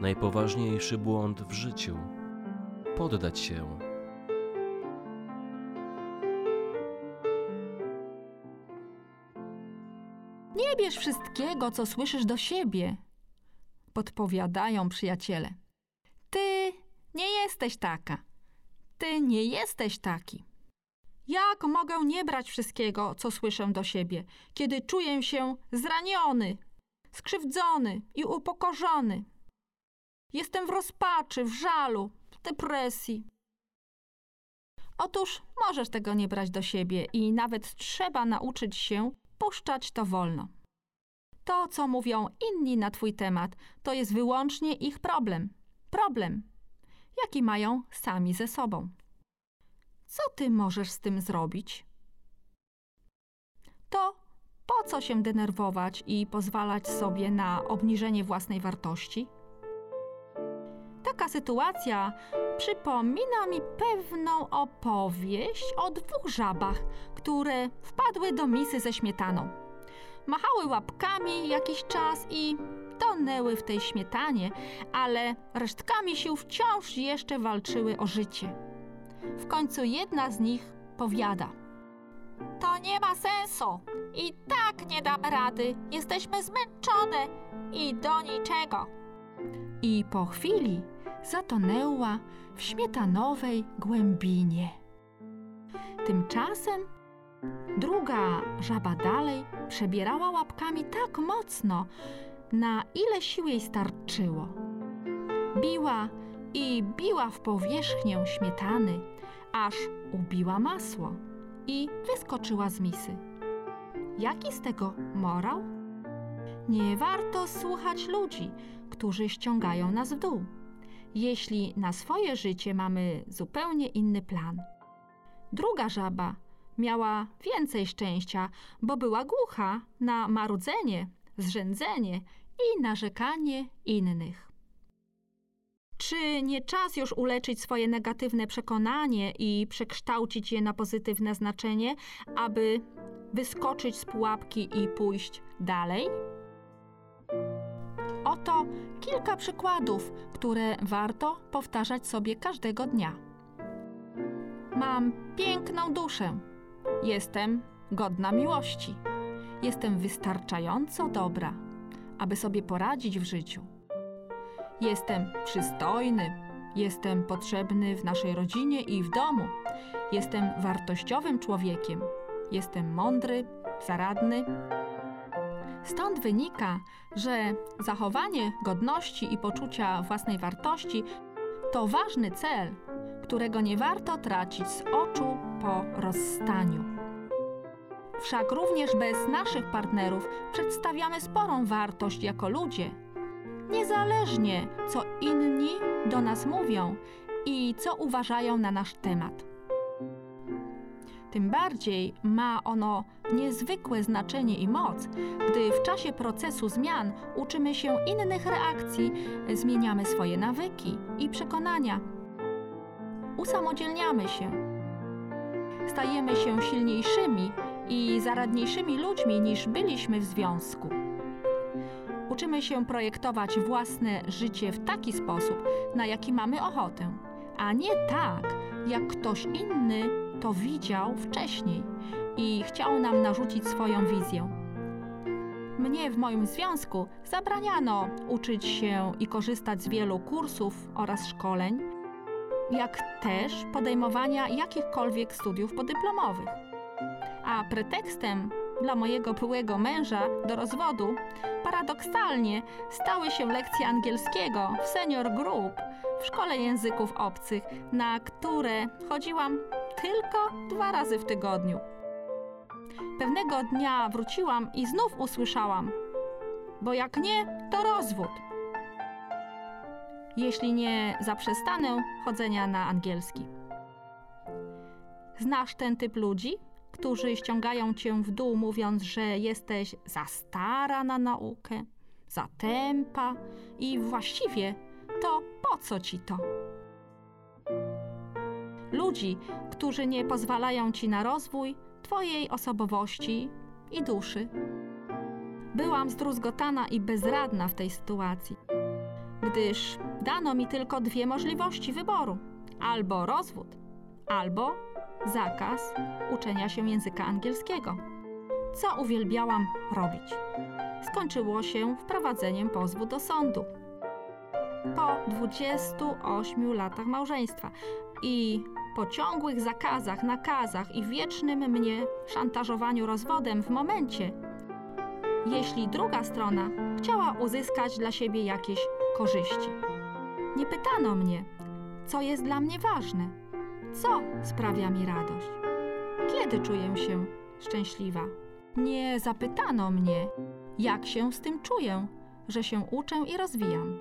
najpoważniejszy błąd w życiu poddać się. Nie bierz wszystkiego, co słyszysz do siebie, podpowiadają przyjaciele. Ty nie jesteś taka. Ty nie jesteś taki. Jak mogę nie brać wszystkiego, co słyszę do siebie, kiedy czuję się zraniony, skrzywdzony i upokorzony? Jestem w rozpaczy, w żalu, w depresji. Otóż możesz tego nie brać do siebie i nawet trzeba nauczyć się puszczać to wolno. To, co mówią inni na Twój temat, to jest wyłącznie ich problem. Problem, jaki mają sami ze sobą. Co Ty możesz z tym zrobić? To po co się denerwować i pozwalać sobie na obniżenie własnej wartości? Taka sytuacja przypomina mi pewną opowieść o dwóch żabach, które wpadły do misy ze śmietaną. Machały łapkami jakiś czas i tonęły w tej śmietanie, ale resztkami sił wciąż jeszcze walczyły o życie. W końcu jedna z nich powiada: To nie ma sensu. I tak nie damy rady. Jesteśmy zmęczone i do niczego. I po chwili zatonęła w śmietanowej głębinie. Tymczasem druga żaba dalej przebierała łapkami tak mocno, na ile sił jej starczyło. Biła i biła w powierzchnię śmietany, aż ubiła masło i wyskoczyła z misy. Jaki z tego morał? Nie warto słuchać ludzi, którzy ściągają nas w dół, jeśli na swoje życie mamy zupełnie inny plan. Druga żaba miała więcej szczęścia, bo była głucha na marudzenie, zrzędzenie i narzekanie innych. Czy nie czas już uleczyć swoje negatywne przekonanie i przekształcić je na pozytywne znaczenie, aby wyskoczyć z pułapki i pójść dalej? Oto kilka przykładów, które warto powtarzać sobie każdego dnia. Mam piękną duszę. Jestem godna miłości. Jestem wystarczająco dobra, aby sobie poradzić w życiu. Jestem przystojny, jestem potrzebny w naszej rodzinie i w domu. Jestem wartościowym człowiekiem. Jestem mądry, zaradny. Stąd wynika, że zachowanie godności i poczucia własnej wartości to ważny cel, którego nie warto tracić z oczu po rozstaniu. Wszak również bez naszych partnerów przedstawiamy sporą wartość jako ludzie, niezależnie co inni do nas mówią i co uważają na nasz temat. Tym bardziej ma ono niezwykłe znaczenie i moc, gdy w czasie procesu zmian uczymy się innych reakcji, zmieniamy swoje nawyki i przekonania. Usamodzielniamy się. Stajemy się silniejszymi i zaradniejszymi ludźmi niż byliśmy w związku. Uczymy się projektować własne życie w taki sposób, na jaki mamy ochotę, a nie tak, jak ktoś inny to widział wcześniej i chciał nam narzucić swoją wizję. Mnie w moim związku zabraniano uczyć się i korzystać z wielu kursów oraz szkoleń, jak też podejmowania jakichkolwiek studiów podyplomowych. A pretekstem dla mojego byłego męża do rozwodu paradoksalnie stały się lekcje angielskiego w senior group w szkole języków obcych, na które chodziłam tylko dwa razy w tygodniu. Pewnego dnia wróciłam i znów usłyszałam: Bo jak nie, to rozwód. Jeśli nie zaprzestanę chodzenia na angielski. Znasz ten typ ludzi, którzy ściągają cię w dół, mówiąc, że jesteś za stara na naukę, za tempa i właściwie to po co ci to? Ludzi, którzy nie pozwalają ci na rozwój twojej osobowości i duszy. Byłam zdruzgotana i bezradna w tej sytuacji. gdyż dano mi tylko dwie możliwości wyboru: albo rozwód, albo zakaz uczenia się języka angielskiego. Co uwielbiałam robić? Skończyło się wprowadzeniem pozwu do sądu. Po 28 latach małżeństwa i po ciągłych zakazach, nakazach i wiecznym mnie szantażowaniu rozwodem w momencie, jeśli druga strona chciała uzyskać dla siebie jakieś korzyści. Nie pytano mnie, co jest dla mnie ważne, co sprawia mi radość, kiedy czuję się szczęśliwa. Nie zapytano mnie, jak się z tym czuję, że się uczę i rozwijam.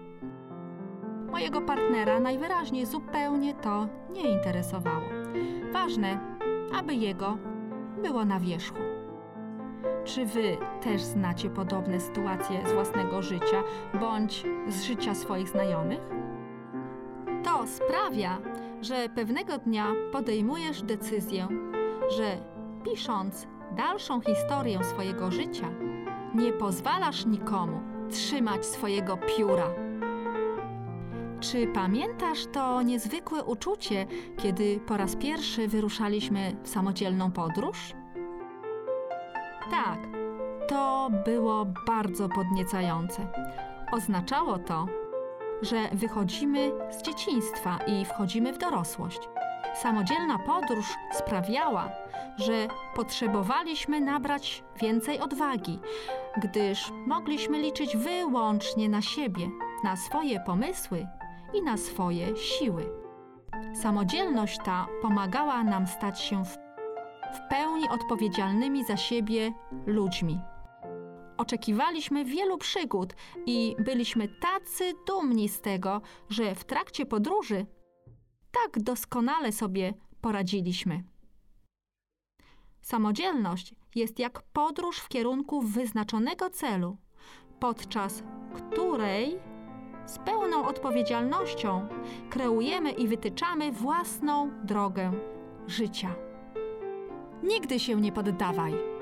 Mojego partnera najwyraźniej zupełnie to nie interesowało. Ważne, aby jego było na wierzchu. Czy wy też znacie podobne sytuacje z własnego życia bądź z życia swoich znajomych? To sprawia, że pewnego dnia podejmujesz decyzję, że pisząc dalszą historię swojego życia, nie pozwalasz nikomu trzymać swojego pióra. Czy pamiętasz to niezwykłe uczucie, kiedy po raz pierwszy wyruszaliśmy w samodzielną podróż? Tak, to było bardzo podniecające. Oznaczało to, że wychodzimy z dzieciństwa i wchodzimy w dorosłość. Samodzielna podróż sprawiała, że potrzebowaliśmy nabrać więcej odwagi, gdyż mogliśmy liczyć wyłącznie na siebie, na swoje pomysły i na swoje siły. Samodzielność ta pomagała nam stać się w, w pełni odpowiedzialnymi za siebie ludźmi. Oczekiwaliśmy wielu przygód i byliśmy tacy dumni z tego, że w trakcie podróży tak doskonale sobie poradziliśmy. Samodzielność jest jak podróż w kierunku wyznaczonego celu, podczas której z pełną odpowiedzialnością kreujemy i wytyczamy własną drogę życia. Nigdy się nie poddawaj.